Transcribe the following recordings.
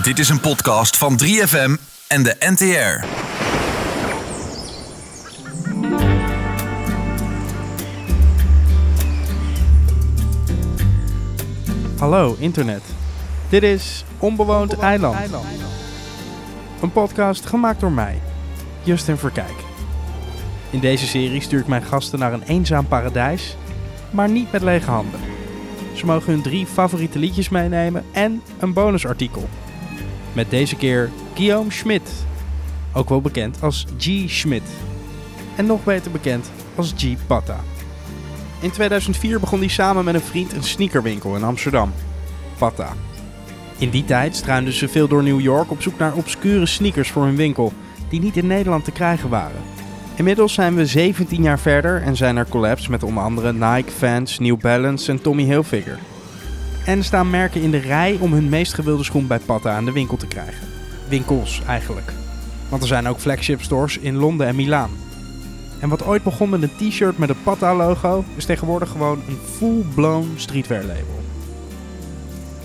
Dit is een podcast van 3FM en de NTR. Hallo internet. Dit is Onbewoond Eiland. Een podcast gemaakt door mij, Justin Verkijk. In deze serie stuur ik mijn gasten naar een eenzaam paradijs, maar niet met lege handen. Ze mogen hun drie favoriete liedjes meenemen en een bonusartikel. Met deze keer Guillaume Schmidt, ook wel bekend als G. Schmidt. En nog beter bekend als G. Patta. In 2004 begon hij samen met een vriend een sneakerwinkel in Amsterdam, Patta. In die tijd struinden ze veel door New York op zoek naar obscure sneakers voor hun winkel, die niet in Nederland te krijgen waren. Inmiddels zijn we 17 jaar verder en zijn er collabs met onder andere Nike, Vans, New Balance en Tommy Hilfiger. En staan merken in de rij om hun meest gewilde schoen bij Patta aan de winkel te krijgen. Winkels eigenlijk. Want er zijn ook flagship stores in Londen en Milaan. En wat ooit begon met een t-shirt met een Patta-logo, is tegenwoordig gewoon een full-blown streetwear label.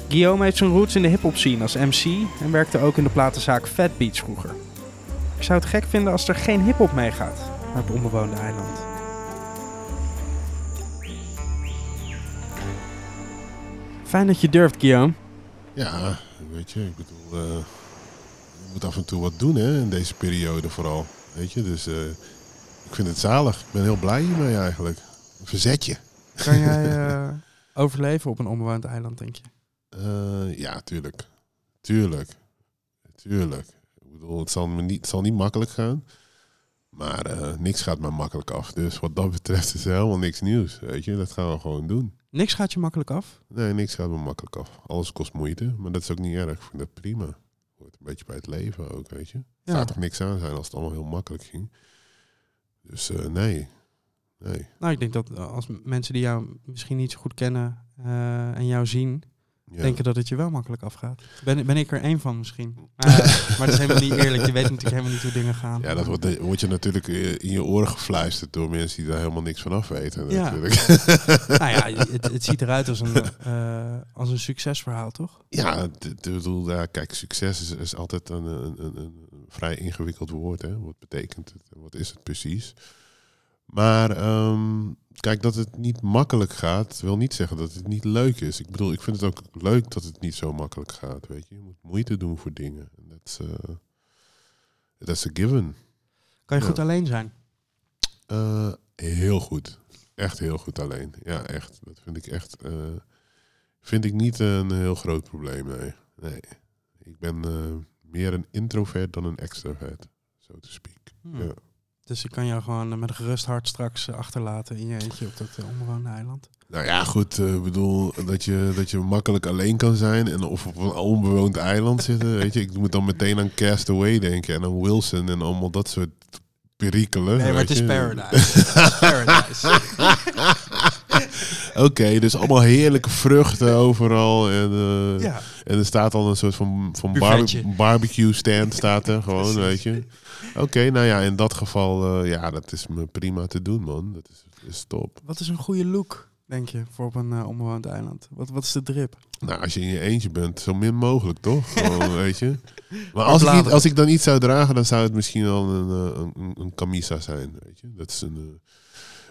Guillaume heeft zijn roots in de hip-hop scene als MC en werkte ook in de platenzaak Fat Beats vroeger. Ik zou het gek vinden als er geen hip-hop meegaat naar het onbewoonde eiland. Fijn dat je durft, Guillaume. Ja, weet je, ik bedoel, eh, je moet af en toe wat doen hè, in deze periode vooral. Weet je, dus eh, ik vind het zalig. Ik ben heel blij hiermee eigenlijk. Een verzetje. Kan jij eh, overleven op een onbewoond eiland, denk je? Eh, ja, tuurlijk. Tuurlijk. Tuurlijk. Ik bedoel, het zal, me niet, het zal niet makkelijk gaan. Maar eh, niks gaat me makkelijk af. Dus wat dat betreft is er helemaal niks nieuws. Weet je, dat gaan we gewoon doen. Niks gaat je makkelijk af. Nee, niks gaat me makkelijk af. Alles kost moeite, maar dat is ook niet erg. Ik vind dat prima. Hoort een beetje bij het leven ook, weet je. Er Ja. toch niks aan zijn als het allemaal heel makkelijk ging. Dus eh, nee. Nee. Nou, ik denk dat eh, als mensen die jou misschien niet zo goed kennen eh, en jou zien, Ja. denken dat het je wel makkelijk afgaat. Ben, ben ik er één van misschien. Maar, maar dat is helemaal niet eerlijk. Je weet natuurlijk helemaal niet hoe dingen gaan. Ja, dat wordt, wordt je natuurlijk eh, in je oren gefluisterd door mensen die daar helemaal niks van af weten. Ja. Natuurlijk. Nou ja, het, het ziet eruit als een, eh, als een succesverhaal, toch? Ja, ik bedoel, ja, kijk, succes is, is altijd een, een, een, een vrij ingewikkeld woord. Hè? Wat betekent het? Wat is het precies? Maar ehm, kijk, dat het niet makkelijk gaat, wil niet zeggen dat het niet leuk is. Ik bedoel, ik vind het ook leuk dat het niet zo makkelijk gaat. Weet je, je moet moeite doen voor dingen. En Dat is eh, that's a given. Kan je Ja. goed alleen zijn? Eh, heel goed. Echt heel goed alleen. Ja, echt. Dat vind ik echt. eh, vind ik niet een heel groot probleem. Nee. nee. Ik ben meer een introvert dan een extrovert, zo te speak. Hmm. Ja. Dus ik kan jou gewoon eh, met een gerust hart straks eh, achterlaten in je eentje op dat uh, onbewoonde eiland. Nou ja, goed. eh, Ik bedoel dat je, dat je makkelijk alleen kan zijn en of op een onbewoond eiland zitten. Weet je, ik moet dan meteen aan Castaway denken en aan Wilson en allemaal dat soort perikelen. Nee, maar het is je. paradise. Paradise. Oké, dus allemaal heerlijke vruchten overal. En, eh, ja. en er staat al een soort van, van barbe- barbecue stand staat er gewoon, weet je. Oké, nou ja, in dat geval, eh, ja, dat is me prima te doen, man. Dat is, top. Wat is een goede look, denk je, voor op een eh, onbewoond eiland? Wat, wat is de drip? Nou, als je in je eentje bent, zo min mogelijk, toch? Gewoon, weet je. Maar als ik, niet, als ik dan iets zou dragen, dan zou het misschien wel een, eh, een, een, een camisa zijn, weet je. Dat is een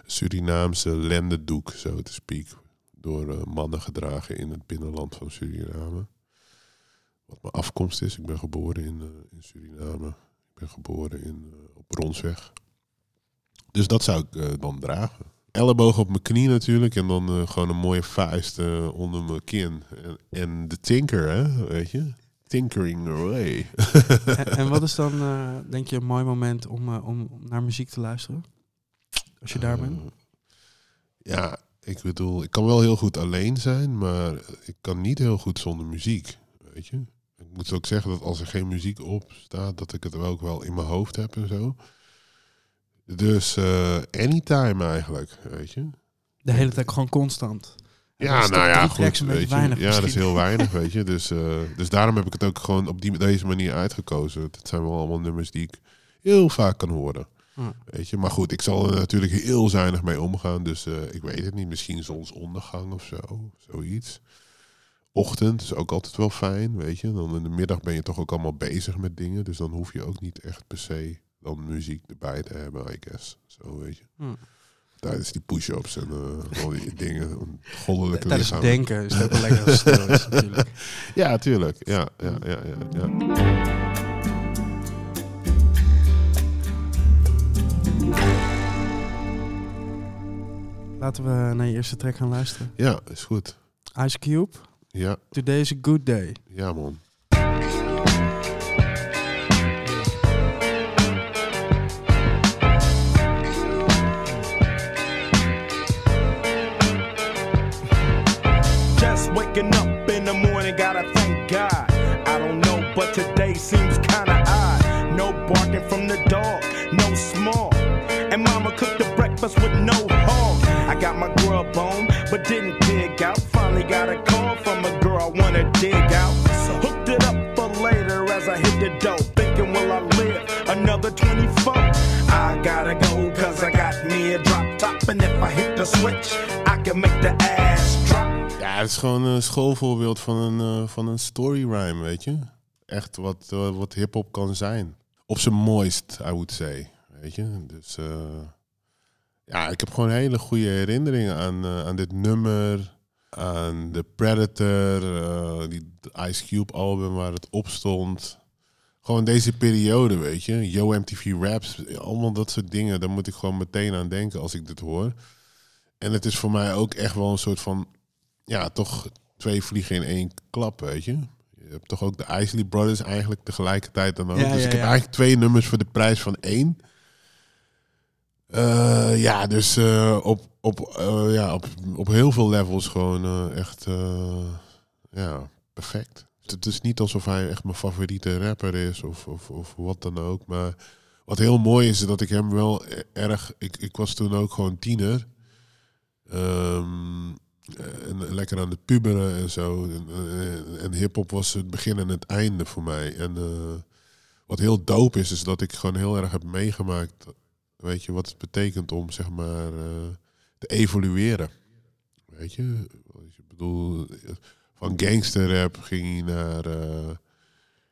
Surinaamse lendendoek, zo te speak. Door mannen gedragen in het binnenland van Suriname. Wat mijn afkomst is. Ik ben geboren in, in Suriname. Ben geboren in, eh, op Bronsweg. Dus dat zou ik eh, dan dragen. Elleboog op mijn knie natuurlijk. En dan eh, gewoon een mooie vuist onder mijn kin. En, en de tinker, hè, weet je. Tinkering away. en, en wat is dan, denk je, een mooi moment om, om naar muziek te luisteren? Als je daar bent? Ja, ik bedoel, ik kan wel heel goed alleen zijn, maar ik kan niet heel goed zonder muziek, weet je. Ik moet ook zeggen dat als er geen muziek op staat, dat ik het ook wel in mijn hoofd heb en zo. Dus eh, anytime eigenlijk, weet je. De hele tijd gewoon constant. Ja, nou ja, goed. Weet je. weinig ja, dat is heel weinig, weet je. Dus, eh, dus daarom heb ik het ook gewoon op die, deze manier uitgekozen. Het zijn wel allemaal nummers die ik heel vaak kan horen. Weet je, maar goed, ik zal er natuurlijk heel zuinig mee omgaan. Dus eh, ik weet het niet. Misschien zonsondergang of zo. Zoiets. Ochtend is ook altijd wel fijn, weet je. Dan in de middag ben je toch ook allemaal bezig met dingen. Dus dan hoef je ook niet echt per se dan muziek erbij te hebben, I guess. Zo, weet je. Hm. Tijdens die push-ups en eh, al die dingen. Goddelijke Tijdens lichaam. denken is het ook wel lekker als stil is natuurlijk. Ja, tuurlijk. Ja, ja, ja, ja. ja. Laten we naar je eerste track gaan luisteren. Ja, is goed. Ice Cube, Ja, Today is a Good Day. ja man. Just waking up in the morning, gotta thank God. I don't know, but today seems kinda odd. No barking from the dog, no small. And mama cooked the breakfast with no hog. I got my grub on, top. I hit the switch, I can make the ass. Ja, het is gewoon een schoolvoorbeeld van een, eh, van een story rhyme, weet je. Echt wat, eh, wat hip-hop kan zijn. Op zijn mooist, I would say. Weet je. Dus eh, ja, ik heb gewoon hele goede herinneringen aan, aan dit nummer. Aan The Predator, die Ice Cube album waar het op stond. Gewoon deze periode, weet je. Yo MTV Raps, allemaal dat soort dingen. Daar moet ik gewoon meteen aan denken als ik dit hoor. En het is voor mij ook echt wel een soort van ja, toch twee vliegen in één klap, weet je. Je hebt toch ook de Isley Brothers eigenlijk tegelijkertijd dan ook. Ja, dus ja, ik heb ja. eigenlijk twee nummers voor de prijs van één. Eh, ja, dus eh, op, op, eh, ja, op, op heel veel levels gewoon echt ja, perfect. Het is niet alsof hij echt mijn favoriete rapper is of, of, of wat dan ook. Maar wat heel mooi is, is dat ik hem wel e- erg... Ik, ik was toen ook gewoon tiener. Ehm, en lekker aan het puberen en zo. En, en, en hip-hop was het begin en het einde voor mij. En eh, wat heel dope is, is dat ik gewoon heel erg heb meegemaakt. Weet je, wat het betekent om zeg maar eh, te evolueren. Weet je, ik bedoel, van gangsterrap ging je naar. eh,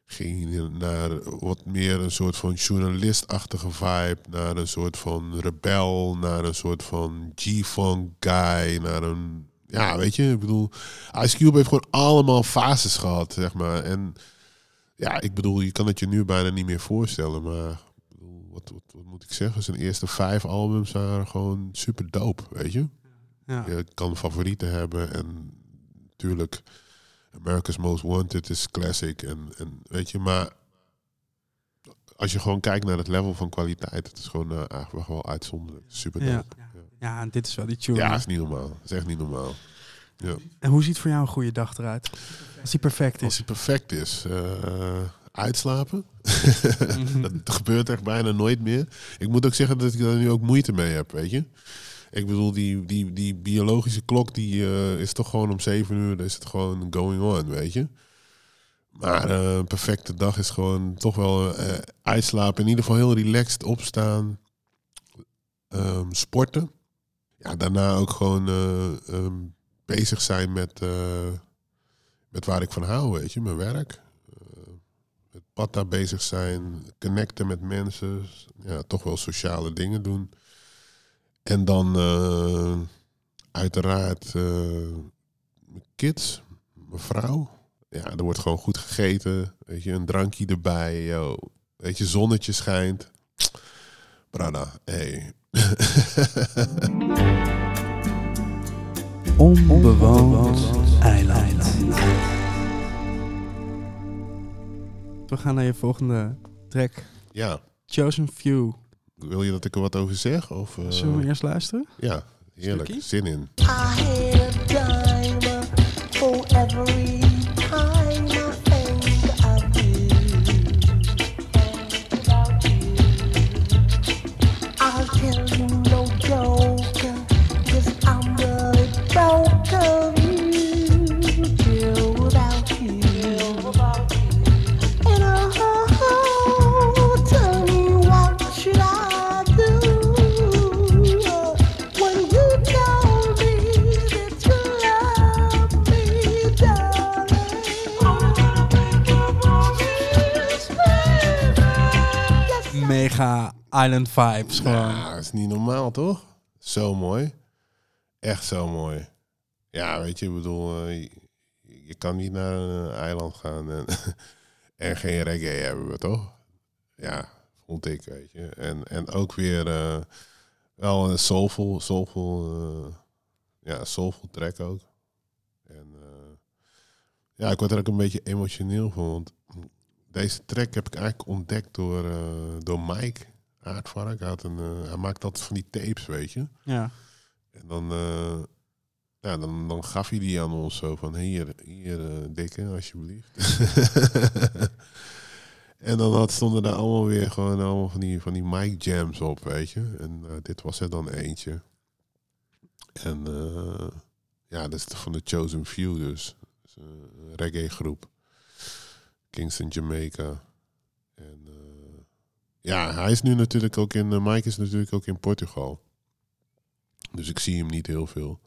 ging je naar wat meer een soort van journalistachtige vibe, naar een soort van rebel, naar een soort van G-funk guy, naar een ja, weet je, ik bedoel, Ice Cube heeft gewoon allemaal fases gehad, zeg maar. En ja, ik bedoel, je kan het je nu bijna niet meer voorstellen, maar wat, wat, wat moet ik zeggen? Zijn eerste vijf albums waren gewoon super dope, weet je. Ja. Je kan favorieten hebben en natuurlijk America's Most Wanted is classic en, en weet je, maar als je gewoon kijkt naar het level van kwaliteit, het is gewoon eh, eigenlijk wel uitzonderlijk. Super dope. Ja. Ja, ja, en dit is wel die tune. ja is niet normaal. Dat is echt niet normaal. Ja. En hoe ziet voor jou een goede dag eruit? Als die perfect Als is. hij perfect is, eh, uitslapen. Mhm. dat gebeurt echt bijna nooit meer. Ik moet ook zeggen dat ik daar nu ook moeite mee heb, weet je. Ik bedoel, die, die, die biologische klok die eh, is toch gewoon om zeven uur, dan is het gewoon going on, weet je. Maar eh, een perfecte dag is gewoon toch wel eh, uitslapen. In ieder geval heel relaxed opstaan. Ehm, sporten. Ja, daarna ook gewoon eh, ehm, bezig zijn met, met waar ik van hou, weet je. Mijn werk. Met patta bezig zijn. Connecten met mensen. Ja, toch wel sociale dingen doen. En dan eh, uiteraard eh, mijn kids, mijn vrouw. Ja, er wordt gewoon goed gegeten. Weet je, een drankje erbij. Yo. Weet je, zonnetje schijnt. Brada, hey. Onbewoond eiland. We gaan naar je volgende track. ja, Chosen Few. Wil je dat ik er wat over zeg? Of, eh, Zullen we eerst luisteren? Ja, heerlijk. Stukkie? Zin in. I had a dime for every island vibes gewoon. Ja, dat is niet normaal, toch? Zo mooi. Echt zo mooi. Ja, weet je, ik bedoel, eh, je, je kan niet naar een eiland gaan en, en geen reggae hebben we, toch? Ja, vond ik, weet je. En, en ook weer eh, wel een soulful, soulful, eh, ja, soulful track ook. En eh, ja, ik word er ook een beetje emotioneel van, want deze track heb ik eigenlijk ontdekt door, eh, door Mike Aardvark. Hij, had een, eh, hij maakt altijd van die tapes, weet je. Ja. En dan, eh, ja, dan, dan gaf hij die aan ons zo van hier, hier eh, dikke, alsjeblieft. en dan had, stonden daar allemaal weer gewoon allemaal van die, van die mic jams op, weet je. En dit was er dan eentje. En ja, dat is van de Chosen Few dus. Een reggae groep. Kingston, Jamaica. Ja, hij is nu natuurlijk ook in, eh, Mike is natuurlijk ook in Portugal. Dus ik zie hem niet heel veel.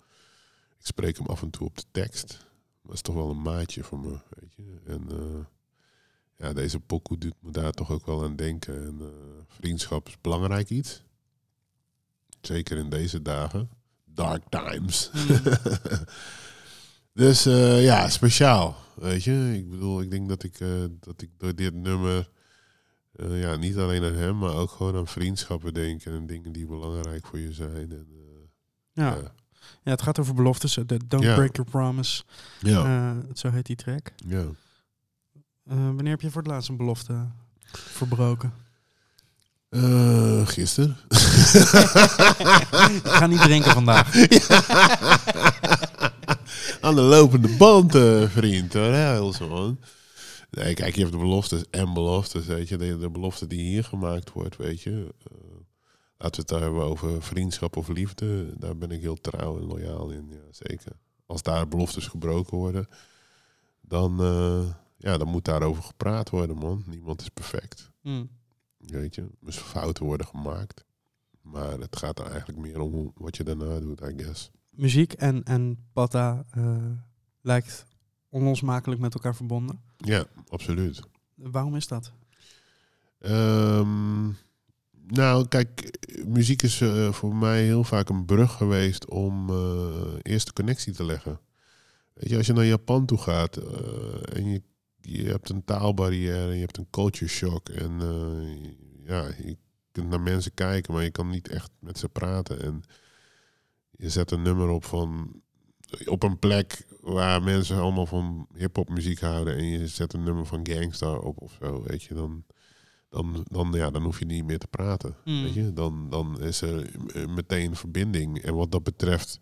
Ik spreek hem af en toe op de tekst. Dat is toch wel een maatje voor me, weet je. En eh, ja, deze pokoe doet me daar toch ook wel aan denken. En eh, vriendschap is belangrijk iets. Zeker in deze dagen. Dark times. dus eh, ja, speciaal, weet je. Ik bedoel, ik denk dat ik, dat ik door dit nummer... eh, ja, niet alleen aan hem, maar ook gewoon aan vriendschappen denken. En dingen die belangrijk voor je zijn. En, eh, Ja. ja. ja, het gaat over beloftes. eh, de Don't Ja. Break Your Promise. Ja, zo heet die track. ja. Wanneer heb je voor het laatst een belofte verbroken? Eh, gisteren. Ik ga niet drinken vandaag. Aan de lopende band, eh, vriend. Hoor. Ja, heel zo, man. Nee, kijk, je hebt de beloftes en beloftes, weet je. De, de belofte die hier gemaakt wordt, weet je. Eh, laten we het daar hebben over vriendschap of liefde. Daar ben ik heel trouw en loyaal in, ja, zeker. Als daar beloftes gebroken worden, dan, eh, ja, dan moet daarover gepraat worden, man. Niemand is perfect. Hm. Weet je, dus fouten worden gemaakt. Maar het gaat er eigenlijk meer om wat je daarna doet, I guess. Muziek en, en Pata eh, lijkt onlosmakelijk met elkaar verbonden. Ja, absoluut. Waarom is dat? Ehm, nou, kijk, muziek is eh, voor mij heel vaak een brug geweest om eh, eerst de connectie te leggen. Weet je, als je naar Japan toe gaat eh, en je, je hebt een taalbarrière, je hebt een culture shock en ja, je kunt naar mensen kijken, maar je kan niet echt met ze praten. En je zet een nummer op van op een plek waar mensen allemaal van hip-hop muziek houden en je zet een nummer van Gangstar op of zo, weet je, dan, dan, dan, ja, dan hoef je niet meer te praten. Mm. Weet je? Dan, dan is er eh, meteen verbinding. En wat dat betreft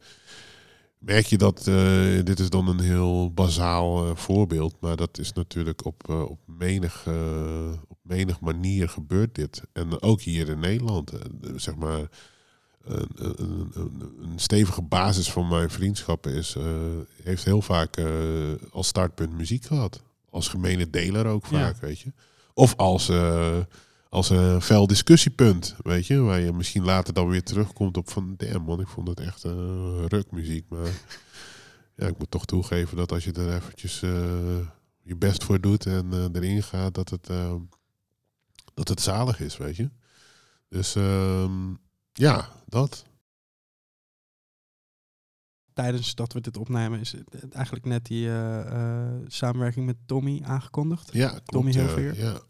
merk je dat, eh, dit is dan een heel bazaal eh, voorbeeld, maar dat is natuurlijk op, op, menig, op menig manier gebeurt dit. En ook hier in Nederland, zeg maar, een, een, een, een stevige basis van mijn vriendschappen is, eh, heeft heel vaak eh, als startpunt muziek gehad. Als gemene deler ook Ja. vaak, weet je. Of als, eh, als een fel discussiepunt, weet je. Waar je misschien later dan weer terugkomt op van... Damn man, ik vond het echt rukmuziek. Maar ja, ik moet toch toegeven dat als je er eventjes je best voor doet en erin gaat... Dat het, dat het zalig is, weet je. Dus ehm, ja, dat. Tijdens dat we dit opnemen is eigenlijk net die eh, eh, samenwerking met Tommy aangekondigd. Ja, klopt. Tommy Hilfiger? Ja,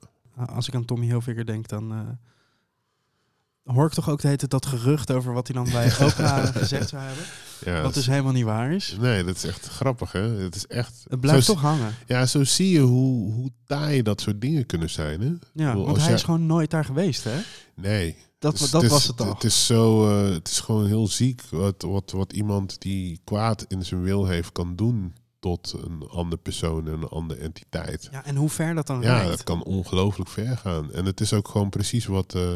als ik aan Tommy Hilfiger denk, dan eh, hoor ik toch ook de hele tijd dat gerucht over wat hij dan bij Oprah gezegd zou hebben. ja, wat dat dus helemaal niet waar is. Nee, dat is echt grappig, hè? Het is echt... Het blijft zo, toch hangen. Ja, zo zie je hoe, hoe taai dat soort dingen kunnen zijn, hè? Ja, bedoel, want hij jij- is gewoon nooit daar geweest, hè? Nee. Dat, Dus dat was het al. Het is, zo, eh, het is gewoon heel ziek wat, wat, wat iemand die kwaad in zijn wil heeft kan doen tot een andere persoon en een andere entiteit. Ja, en hoe ver dat dan Ja, reikt. dat kan ongelooflijk ver gaan. En het is ook gewoon precies wat, eh,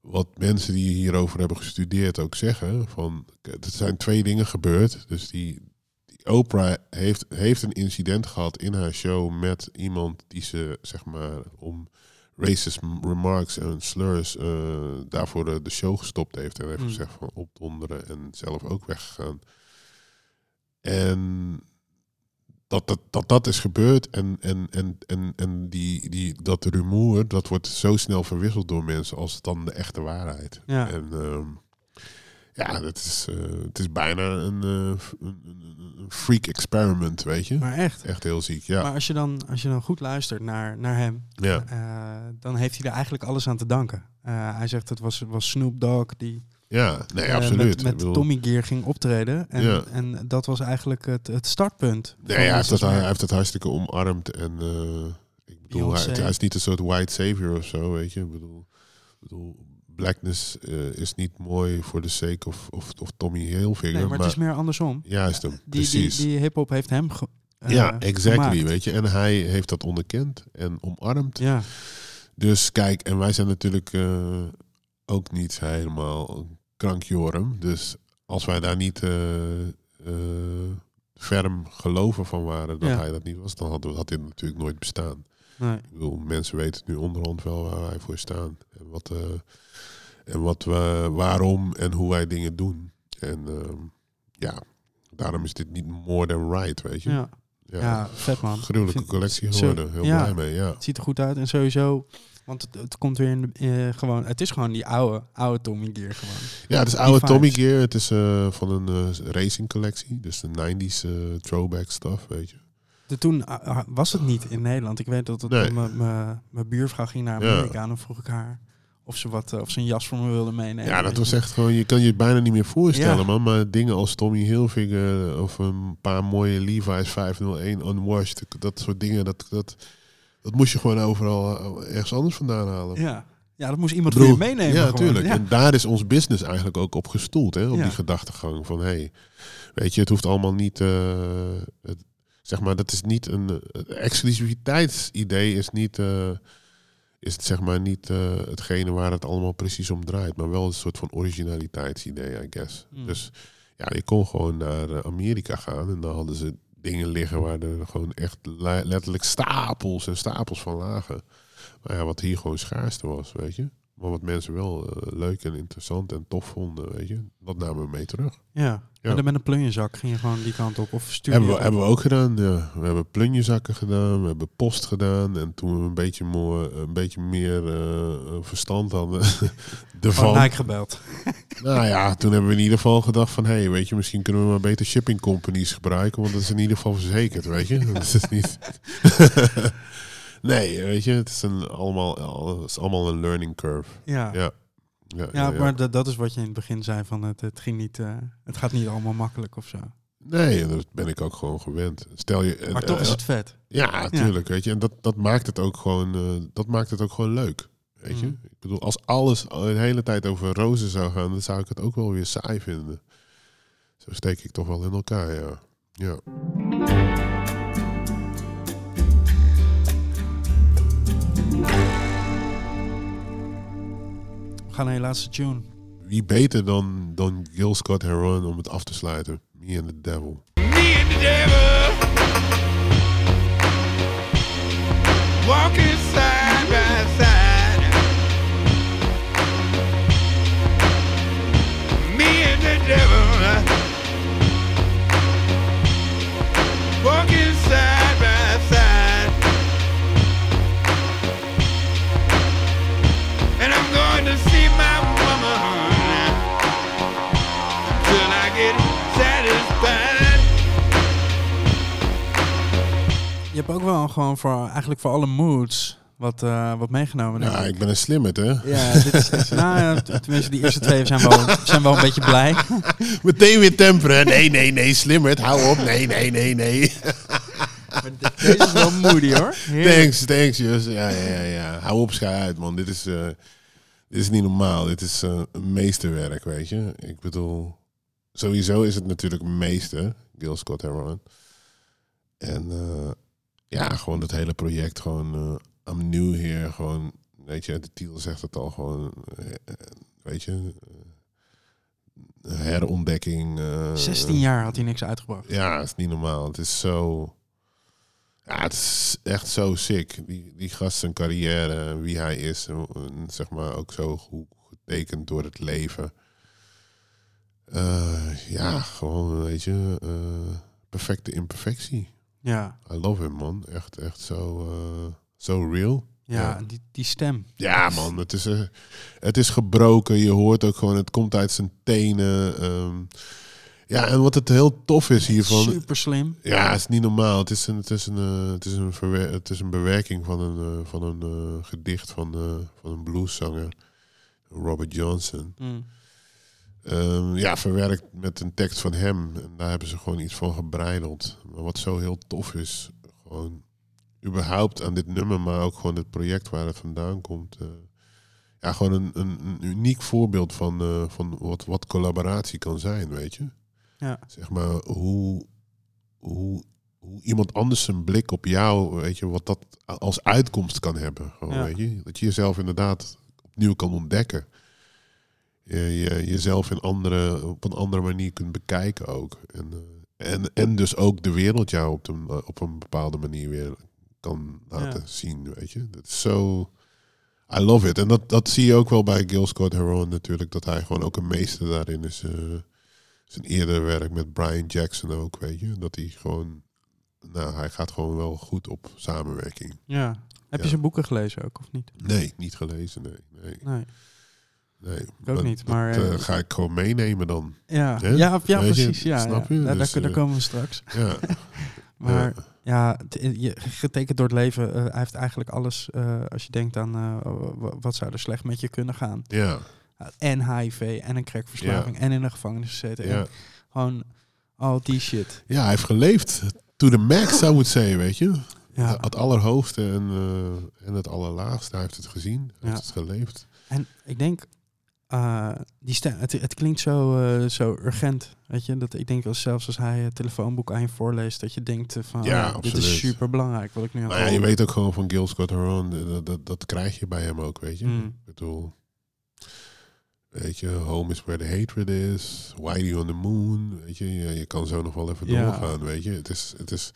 wat mensen die hierover hebben gestudeerd ook zeggen. Van, er zijn twee dingen gebeurd. Dus die, die Oprah heeft, heeft een incident gehad in haar show met iemand die ze, zeg maar, om racist remarks en slurs eh, daarvoor de, de show gestopt heeft. En heeft Hmm. gezegd van opdonderen en zelf ook weggegaan. En dat, dat, dat dat is gebeurd en, en, en, en, en die, die, dat rumoer, dat wordt zo snel verwisseld door mensen als dan de echte waarheid. Ja. En ehm, ja, dat is, eh, het is bijna een, eh, een, een- freak experiment, weet je. Maar echt. Echt heel ziek, ja. Maar als je, dan, als je dan goed luistert naar, naar hem, ja. eh, dan heeft hij er eigenlijk alles aan te danken. Hij zegt het was, was Snoop Dogg die ja, nee, absoluut. met, Ik met bedoel- Tommy Gear ging optreden. En, Ja. en dat was eigenlijk het, het startpunt. Nee, hij, heeft het, hij heeft het hartstikke omarmd. En ik bedoel, hij is niet een soort white savior of zo, weet je. Ik bedoel, ik bedoel blackness eh, is niet mooi voor de sake of, of, of Tommy Hilfiger. Nee, maar maar het is meer andersom. juist hem, Die, die, precies. die hip-hop heeft hem ge, eh, ja, exactly, gemaakt. weet je. En hij heeft dat onderkend en omarmd. Ja, Dus kijk, en wij zijn natuurlijk eh, ook niet helemaal krankjorm. Dus als wij daar niet ferm geloven van waren dat Ja. hij dat niet was, dan had, had dit natuurlijk nooit bestaan. nee. Ik bedoel, mensen weten nu onderhand wel waar wij voor staan. En wat, eh, en wat we, waarom en hoe wij dingen doen. En ehm, ja, daarom is dit niet more than right, weet je. Ja. Ja. Ja, vet man. Gruwelijke collectie geworden. Heel ja. blij mee, ja. Het ziet er goed uit en sowieso, want het, het komt weer in de, eh, gewoon, het is gewoon die oude, oude Tommy Gear gewoon. Ja, het is Die oude vibes. Tommy Gear. Het is eh, van een eh, racing collectie. Dus de 90s eh, throwback stuff, weet je. De, toen ah, ah, was het niet in Nederland. Ik weet dat het Nee. mijn- buurvrouw ging naar. Amerika en vroeg ik haar of ze wat eh, of ze een jas voor me wilde meenemen. Ja, dat was echt gewoon... Je kan je het bijna niet meer voorstellen, Ja. man. Maar dingen als Tommy Hilfiger of een paar mooie Levi's 501 unwashed. Dat soort dingen, dat, dat, dat moest je gewoon overal eh, ergens anders vandaan halen. Ja. ja, dat moest iemand voor je meenemen. Ja, gewoon. tuurlijk. Ja. En daar is ons business eigenlijk ook op gestoeld, hè? Op Ja. die gedachtegang van, hey, weet je, het hoeft allemaal niet, eh, het, zeg maar, dat is niet een exclusiviteitsidee is niet, eh, is het zeg maar niet eh, hetgene waar het allemaal precies om draait, maar wel een soort van originaliteitsidee, I guess. Hmm. Dus ja, je kon gewoon naar eh, Amerika gaan en dan hadden ze dingen liggen waar er gewoon echt le- letterlijk stapels en stapels van lagen. Maar ja, wat hier gewoon schaarste was, weet je. Maar wat mensen wel eh, leuk en interessant en tof vonden, weet je. Dat namen we mee terug. Ja. Ja. En dan met een plunjezak ging je gewoon die kant op. Of stuur Hebben we, op. hebben we ook gedaan, ja. We hebben plunjezakken gedaan, we hebben post gedaan. En toen we een beetje, more, een beetje meer eh, verstand hadden Van ervan. Nike gebeld. Nou ja, toen hebben we in ieder geval gedacht van... hé, hey, weet je, misschien kunnen we maar beter shipping companies gebruiken... want dat is in ieder geval verzekerd, weet je. Dat is niet... nee, weet je, het is, een, allemaal, het is allemaal een learning curve. Ja. Ja, ja, Ja, maar dat, dat is wat je in het begin zei van het, het ging niet, eh, het gaat niet allemaal makkelijk of zo. Nee, dat ben ik ook gewoon gewend. Stel je... Maar toch eh, is het vet. Ja, natuurlijk, weet je. En dat, dat maakt het ook gewoon, eh, dat maakt het ook gewoon leuk. Weet je? Mm. Ik bedoel, als alles de hele tijd over rozen zou gaan, dan zou ik het ook wel weer saai vinden. Zo steek ik toch wel in elkaar, ja. Ja. We gaan naar je laatste tune. Wie beter dan, dan Gil Scott Heron om het af te sluiten? Me and the Devil. Me and the devil walking side hebt ook wel gewoon voor, eigenlijk voor alle moods wat, eh, wat meegenomen. Ja, ik. ik ben een slimmet, hè? Ja, dit is, nou ja, tenminste die eerste twee zijn wel, zijn wel een beetje blij. Meteen weer temperen. Nee, nee, nee, slimmerd. Hou op. Nee, nee, nee, nee. Maar de- Deze is wel moody hoor. Heerlijk. Thanks, thanks, Jus. Ja, ja, ja, ja. Hou op, schij uit, man. Dit is, eh, dit is niet normaal. Dit is een meesterwerk, weet je. Ik bedoel, sowieso is het natuurlijk meester, Gil Scott Heron. En eh, ja, gewoon dat hele project, gewoon, eh I'm new here, gewoon, weet je, de titel zegt het al, gewoon, eh, weet je, eh, herontdekking. eh, 16 jaar had hij niks uitgebracht. ja, het is niet normaal. Het is zo. Ja, het is echt zo sick. Die, die gast zijn carrière, wie hij is, en, zeg maar ook zo goed getekend door het leven. Ja, gewoon, weet je, perfecte imperfectie. Ja, I love him, man. Echt, echt zo, eh, zo real. ja, Ja. Die, die stem. Ja, man. Het is, eh, het is gebroken. Je hoort ook gewoon, het komt uit zijn tenen. ehm. ja, en wat het heel tof is hiervan... Super slim. Ja, het is niet normaal. Het is een, het is een, eh, het is een, verwer- het is een bewerking van een, eh, van een eh, gedicht van, van een blueszanger, Robert Johnson. Mm. Ehm, ja, verwerkt met een tekst van hem. En daar hebben ze gewoon iets van gebreideld. Maar wat zo heel tof is, gewoon überhaupt aan dit nummer, maar ook gewoon het project waar het vandaan komt. eh, ja, gewoon een, een, een uniek voorbeeld van, eh, van wat, wat collaboratie kan zijn, weet je. Ja. Zeg maar, hoe, hoe, hoe iemand anders zijn blik op jou, weet je, wat dat als uitkomst kan hebben. Gewoon, Ja. weet je. Dat je jezelf inderdaad opnieuw kan ontdekken. Je, je, jezelf in andere, op een andere manier kunt bekijken ook. En, eh, en, en dus ook de wereld jou op een, op een bepaalde manier weer kan laten Ja. zien, weet je. Dat is zo... I love it. En dat, dat zie je ook wel bij Gil Scott Heron natuurlijk. Dat hij gewoon ook een meester daarin is. eh, zijn eerdere werk met Brian Jackson ook, weet je. Dat hij gewoon... Nou, hij gaat gewoon wel goed op samenwerking. Ja. Heb je zijn boeken gelezen ook, of niet? Nee, niet gelezen, nee. nee, Nee. Nee. ook Dat- niet, maar, eh, eh, ga ik gewoon meenemen dan. Ja, ja, ja precies. Ja, snap je? Daar, Dus, daar, daar eh, komen we straks. Ja, Maar ja. je, getekend door het leven, hij heeft eigenlijk alles, als je denkt aan wa- wat zou er slecht met je kunnen gaan. ja, En HIV en een crackverslaving en in de gevangenis gezeten. ja. Gewoon al die shit. ja, hij heeft geleefd. To the max, zou ik zeggen, weet je. Ja. Het allerhoogste en, en het allerlaagste. Hij heeft het gezien, hij heeft het geleefd. En ik denk, eh, die stem, het, het klinkt zo, eh, zo urgent. Weet je, dat ik denk als zelfs als hij het telefoonboek aan je voorleest, dat je denkt van, Ja, oh, dit is super belangrijk. Wat ik nu aan Nou ja, je weet ook gewoon van Gil Scott Heron, eh, dat, dat, dat krijg je bij hem ook, weet je. Mm. Ik bedoel, weet je, home is where the hatred is, Whitey on the moon, weet je. Je, je kan zo nog wel even Ja. doorgaan, weet je. Het is, het, is,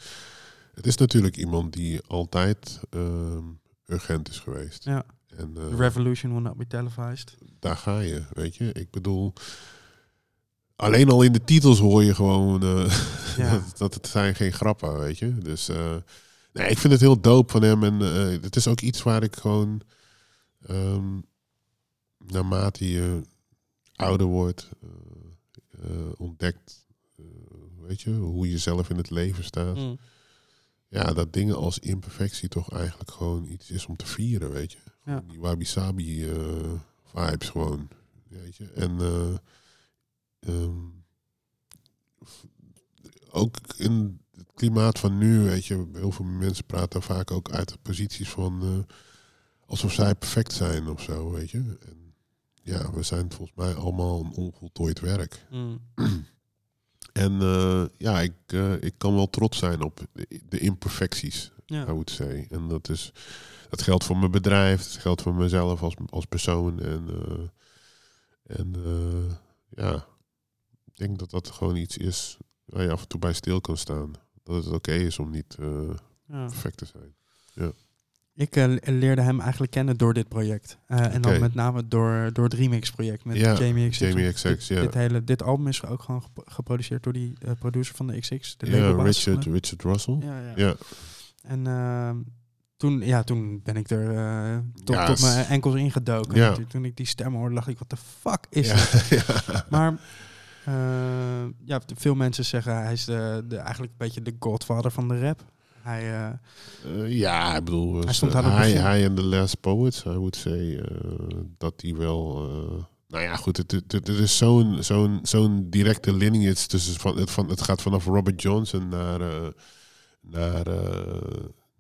het is natuurlijk iemand die altijd ehm, urgent is geweest. Ja. En, eh, The revolution will not be televised. daar ga je, weet je. Ik bedoel, alleen al in de titels hoor je gewoon eh, Ja. dat, dat het zijn geen grappen, weet je. Dus eh, nee, ik vind het heel dope van hem. En eh, het is ook iets waar ik gewoon, ehm, naarmate je ouder wordt, ontdekt, eh, weet je, hoe je zelf in het leven staat. Mm. Ja, dat dingen als imperfectie toch eigenlijk gewoon iets is om te vieren, weet je. Ja. Die wabi-sabi eh, vibes gewoon, weet je. En eh, ehm, ook in het klimaat van nu, weet je, heel veel mensen praten vaak ook uit de posities van eh, alsof zij perfect zijn of zo, weet je. En ja, we zijn volgens mij allemaal een onvoltooid werk. Mm. En ja, ik, ik kan wel trots zijn op de, de imperfecties, Ja. I would say. En dat is, dat geldt voor mijn bedrijf, dat geldt voor mezelf als, als persoon. En, eh, en eh, ja, ik denk dat dat gewoon iets is waar je af en toe bij stil kan staan. Dat het oké is om niet eh, Ja. perfect te zijn. Ik eh, leerde hem eigenlijk kennen door dit project. En dan met name door, door het remix-project met Ja, Jamie XX. Jamie XX, dit, ja. Dit, hele, dit album is ook gewoon gep- geproduceerd door die producer van de XX. De Ja, Richard, Richard Russell. Ja, ja. Ja, En ehm, toen, ja, toen ben ik er eh, tot, Ja, tot mijn enkels ingedoken. Ja. Toen, ik die stem hoorde, dacht ik, wat de fuck is ja, dit? Maar eh, ja, veel mensen zeggen hij is de, de, eigenlijk een beetje de godfather van de rap. Hij, eh, ja, ik bedoel, Hij hij, stond aan hij, hij en The Last Poets, I would say, dat die wel... nou ja, goed, het, het, het is zo'n zo'n zo'n directe lineage tussen van het, van, het gaat vanaf Robert Johnson naar, naar,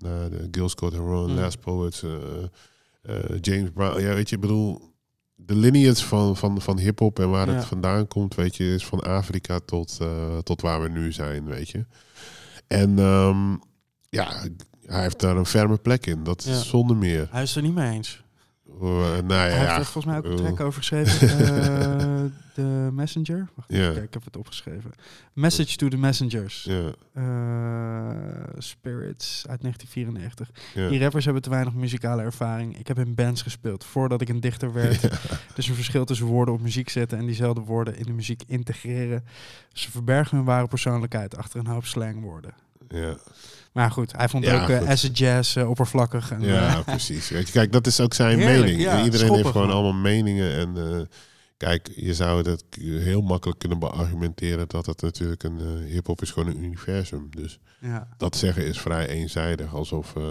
naar de Gil Scott Heron, Mm. Last Poets, eh, eh, James Brown. Ja, weet je, ik bedoel, de lineage van, van, van hip-hop en waar Ja. het vandaan komt, weet je, is van Afrika tot, eh, tot waar we nu zijn, weet je. En ehm, ja, hij heeft daar een ferme plek in. Dat is zonder meer. hij is er niet mee eens. Uh, nou ja, hij heeft er volgens mij ook een eh, track over geschreven. de Messenger. Wacht, ik heb het opgeschreven. Message to the Messengers. ja, Eh, Spirits uit 1994. ja. Die rappers hebben te weinig muzikale ervaring. Ik heb in bands gespeeld voordat ik een dichter werd. Dus een verschil tussen woorden op muziek zetten en diezelfde woorden in de muziek integreren. Ze verbergen hun ware persoonlijkheid achter een hoop slangwoorden. Ja, Maar goed, hij vond Ja, ook acid jazz eh, oppervlakkig. En, ja eh, precies. Kijk, dat is ook zijn Heerlijk, mening. ja, Iedereen heeft gewoon man. allemaal meningen. En kijk, je zou dat heel makkelijk kunnen beargumenteren dat het natuurlijk een eh hip-hop is gewoon een universum. Dus ja. dat zeggen is vrij eenzijdig. Alsof, eh,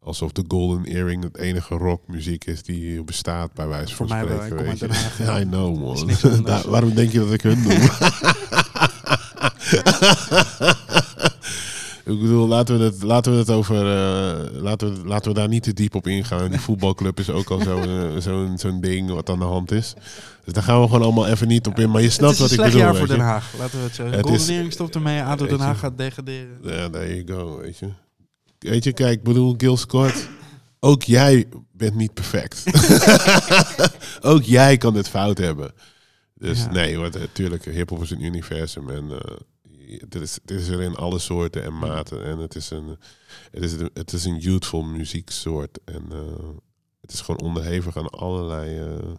alsof de Golden Earring het enige rockmuziek is die bestaat, bij wijze Voor van mij wel, spreken. weet je. Haag. I know, man. waarom denk je dat ik hun noem? Ik bedoel, laten we het, laten we het over. eh, laten, we, laten we daar niet te diep op ingaan. Die voetbalclub is ook al zo'n eh, zo'n zo'n ding wat aan de hand is. Dus daar gaan we gewoon allemaal even niet op in. Maar je Het snapt is een wat ik slecht bedoel. jaar voor Den. Haag, laten we het zeggen. Het Golden is- Earring stopt ermee, ADO Den. Haag gaat degraderen. Ja, there you go, weet je. Weet je, kijk, ik bedoel, Gil Scott, ook jij bent niet perfect. ook jij kan het fout hebben. Dus Ja. nee, want natuurlijk, hip-hop is een universum en eh dit, is, er in alle soorten en maten. En het is een, het is een, het is een youthful muzieksoort. En eh, het is gewoon onderhevig aan allerlei eh,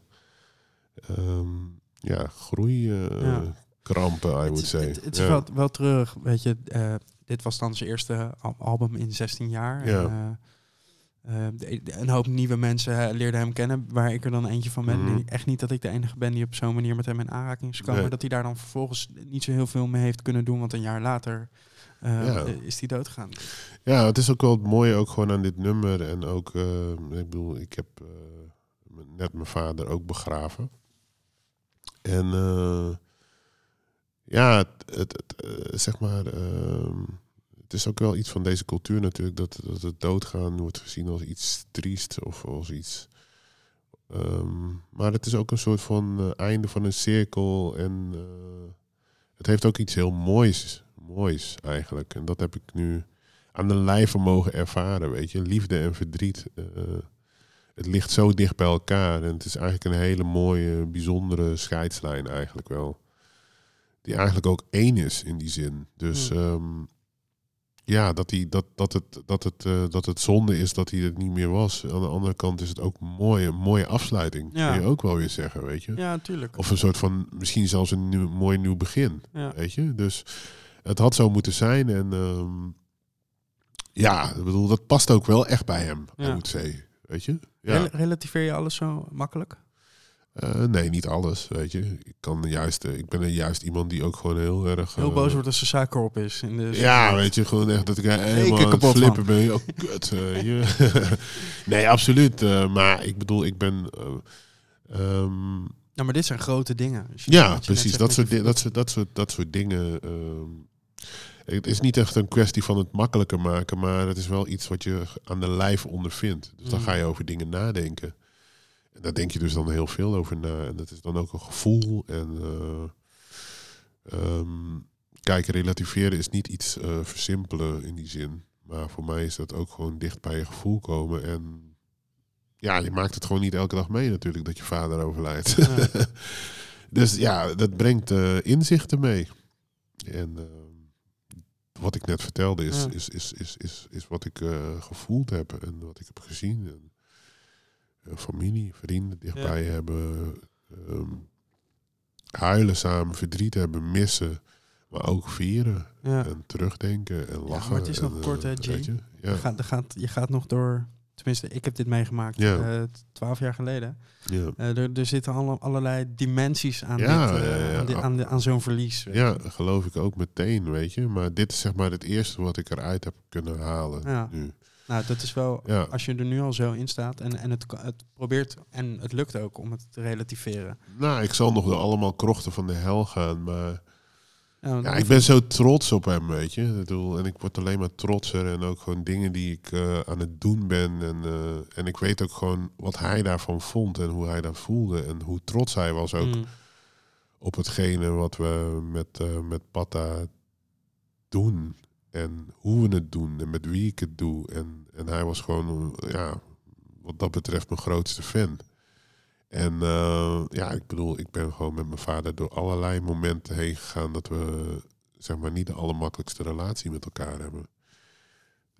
ehm, ja, groei. eh, Ja. Krampen, I Het would is- say. Het, het is Ja. wel, wel terug, weet je. eh, dit was dan zijn eerste al- album in 16 jaar. Ja. En, eh, eh, de- een hoop nieuwe mensen leerden hem kennen, waar ik er dan eentje van ben. Mhm. Echt niet dat ik de enige ben die op zo'n manier met hem in aanraking is gekomen. Nee. Dat hij daar dan vervolgens niet zo heel veel mee heeft kunnen doen, want een jaar later eh, Ja. eh, is hij doodgegaan. Ja, het is ook wel het mooie ook gewoon aan dit nummer. En ook, eh, ik bedoel, ik heb eh, net mijn vader ook begraven. En ja, het, het, het, zeg maar, ehm, het is ook wel iets van deze cultuur natuurlijk, dat, dat het doodgaan wordt gezien als iets triest of als iets... ehm, maar het is ook een soort van eh, einde van een cirkel en eh, het heeft ook iets heel moois, moois eigenlijk. En dat heb ik nu aan de lijve mogen ervaren, weet je. Liefde en verdriet. eh, het ligt zo dicht bij elkaar. En het is eigenlijk een hele mooie, bijzondere scheidslijn eigenlijk wel. Die eigenlijk ook één is in die zin. Dus Hmm. ehm, ja, dat, die, dat, dat, het, dat, het, eh, dat het zonde is dat hij het niet meer was. Aan de andere kant is het ook mooi, een mooie afsluiting. Ja. Kun je ook wel weer zeggen, weet je. Ja, natuurlijk. Of een soort van, misschien zelfs een nieuw, mooi nieuw begin. Ja. Weet je? Dus het had zo moeten zijn. En ehm, ja, ik bedoel, dat past ook wel echt bij hem, Ja. Moet zeggen. Weet je? Rel- Ja. relativeer je alles zo makkelijk? Eh, nee, niet alles, weet je. Ik, kan juist, eh, ik ben er juist iemand die ook gewoon heel erg... Heel eh, boos wordt als er suiker op is. In de Ja, weet je, gewoon echt dat ik helemaal kapot flippen ben. Oh, kut, nee, absoluut. maar ik bedoel, ik ben... ehm, Ja, maar dit zijn grote dingen. Ja, precies. Dat soort, dat, soort, dat, soort, dat soort dingen. ehm, het is niet echt een kwestie van het makkelijker maken, maar het is wel iets wat je aan de lijf ondervindt. Dus dan Mm. ga je over dingen nadenken. En daar denk je dus dan heel veel over na. En dat is dan ook een gevoel. En eh, ehm, kijk, relativeren is niet iets eh, versimpelen in die zin. Maar voor mij is dat ook gewoon dicht bij je gevoel komen. En ja, je maakt het gewoon niet elke dag mee natuurlijk dat je vader overlijdt. Ja. dus ja, dat brengt eh, inzichten mee. En ehm, wat ik net vertelde is, Ja. is, is, is, is, is wat ik gevoeld heb en wat ik heb gezien. En, familie, vrienden dichtbij hebben. ehm, huilen samen, verdriet hebben, missen. Maar ook vieren Ja. en terugdenken en lachen. maar het is nog kort, hè, eh, je? Ja, gaat, je, gaat, je gaat nog door... Tenminste, ik heb dit meegemaakt Ja. eh, twaalf jaar geleden. ja. Eh, er, er zitten alle, allerlei dimensies aan, Ja, dit, eh, ja, ja. aan, aan, de- aan zo'n verlies. Ja, dat geloof ik ook meteen, weet je. Maar dit is zeg maar het eerste wat ik eruit heb kunnen halen Ja. nu. Nou, dat is wel... Ja, Als je er nu al zo in staat en, en het, het probeert... En het lukt ook om het te relativeren. nou, ik zal nog door allemaal krochten van de hel gaan, maar Ja, ik ben zo trots op hem, weet je. Ik bedoel, en ik word alleen maar trotser en ook gewoon dingen die ik eh, aan het doen ben. En, eh, en ik weet ook gewoon wat hij daarvan vond en hoe hij dat voelde en hoe trots hij was ook Mm. op hetgene wat we met, eh met Patta doen. En hoe we het doen en met wie ik het doe. En, en hij was gewoon, ja, wat dat betreft mijn grootste fan. En eh, ja, ik bedoel, ik ben gewoon met mijn vader door allerlei momenten heen gegaan dat we, zeg maar, niet de allermakkelijkste relatie met elkaar hebben.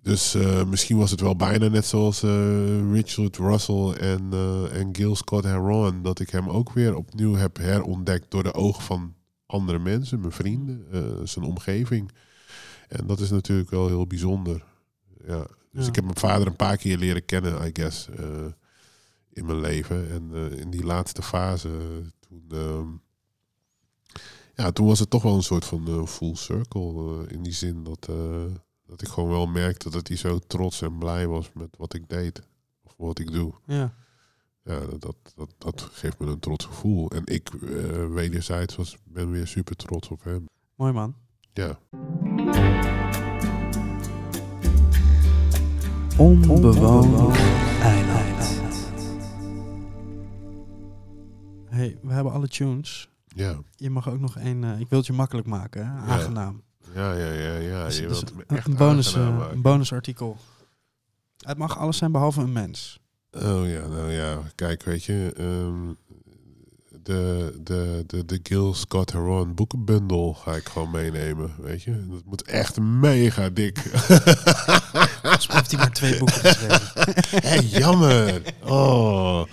Dus eh, misschien was het wel bijna net zoals eh, Richard Russell en, en Gil Scott Heron. Dat ik hem ook weer opnieuw heb herontdekt door de ogen van andere mensen, mijn vrienden, zijn omgeving. En dat is natuurlijk wel heel bijzonder. Ja. Dus Ja. ik heb mijn vader een paar keer leren kennen, I guess, eh, in mijn leven. En eh, in die laatste fase, toen, ehm, ja, toen was het toch wel een soort van eh, full circle. eh, in die zin dat, eh, dat ik gewoon wel merkte dat hij zo trots en blij was met wat ik deed. Of wat ik doe. Ja. Ja, dat, dat, dat, geeft me een trots gevoel. En ik eh, wederzijds was, ben weer super trots op hem. Mooi man. Ja. Onbewoond eiland. Hey, we hebben alle tunes. Ja. Je mag ook nog één. eh, ik wil het je makkelijk maken. Hè? Aangenaam. Ja, ja, ja, ja. Dus- Je dus wilt echt een bonus, maken. een bonusartikel. Het mag alles zijn behalve een mens. Oh ja, nou ja. Kijk, weet je. ehm, de, de, de, de Gil Scott Heron boekenbundel ga ik gewoon meenemen. Weet je. Dat moet echt mega dik. Alsof heeft hij maar twee boeken geschreven. Hé, jammer. Oh.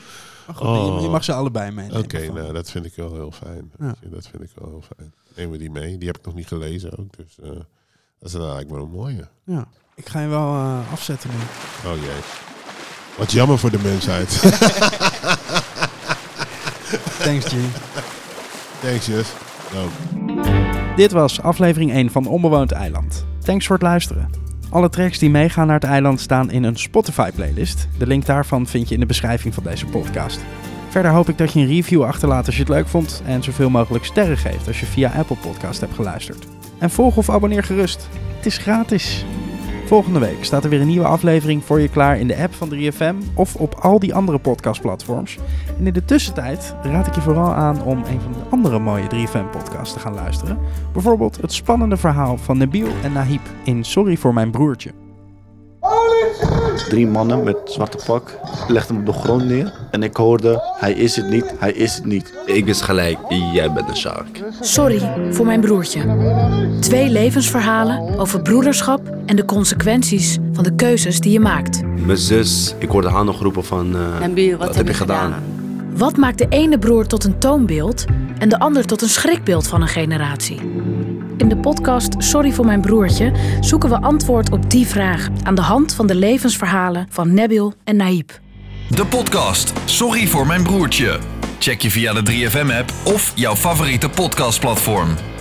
Maar goed, je- Oh. je, mag ze allebei meenemen. Oké, nou dat vind ik wel heel fijn. Ja. Dat vind ik wel heel fijn. Nemen we die mee. Die heb ik nog niet gelezen ook. Dus eh, dat is eigenlijk wel een mooie. ja. Ik ga je wel eh, afzetten nu. Oh jee. Wat jammer voor de mensheid. Thanks, G. Thanks, Jess. Nou, Dit was aflevering 1 van Onbewoond Eiland. Thanks voor het luisteren. Alle tracks die meegaan naar het eiland staan in een Spotify-playlist. De link daarvan vind je in de beschrijving van deze podcast. Verder hoop ik dat je een review achterlaat als je het leuk vond en zoveel mogelijk sterren geeft als je via Apple Podcast hebt geluisterd. En volg of abonneer gerust. Het is gratis. Volgende week staat er weer een nieuwe aflevering voor je klaar in de app van 3FM of op al die andere podcastplatforms. En in de tussentijd raad ik je vooral aan om een van de andere mooie 3FM-podcasts te gaan luisteren. Bijvoorbeeld het spannende verhaal van Nabil en Nahib in Sorry voor mijn broertje. Drie mannen met zwarte pak legden hem op de grond neer. En ik hoorde, hij is het niet, hij is het niet. Ik wist gelijk, jij bent een shark. Sorry voor mijn broertje. Twee levensverhalen over broederschap en de consequenties van de keuzes die je maakt. Mijn zus, ik hoorde haar nog roepen van... eh, wat, heb je gedaan? Wat maakt de ene broer tot een toonbeeld en de ander tot een schrikbeeld van een generatie? In de podcast Sorry voor mijn broertje zoeken we antwoord op die vraag aan de hand van de levensverhalen van Nabil en Naib. De podcast Sorry voor mijn broertje. Check je via de 3FM-app of jouw favoriete podcastplatform.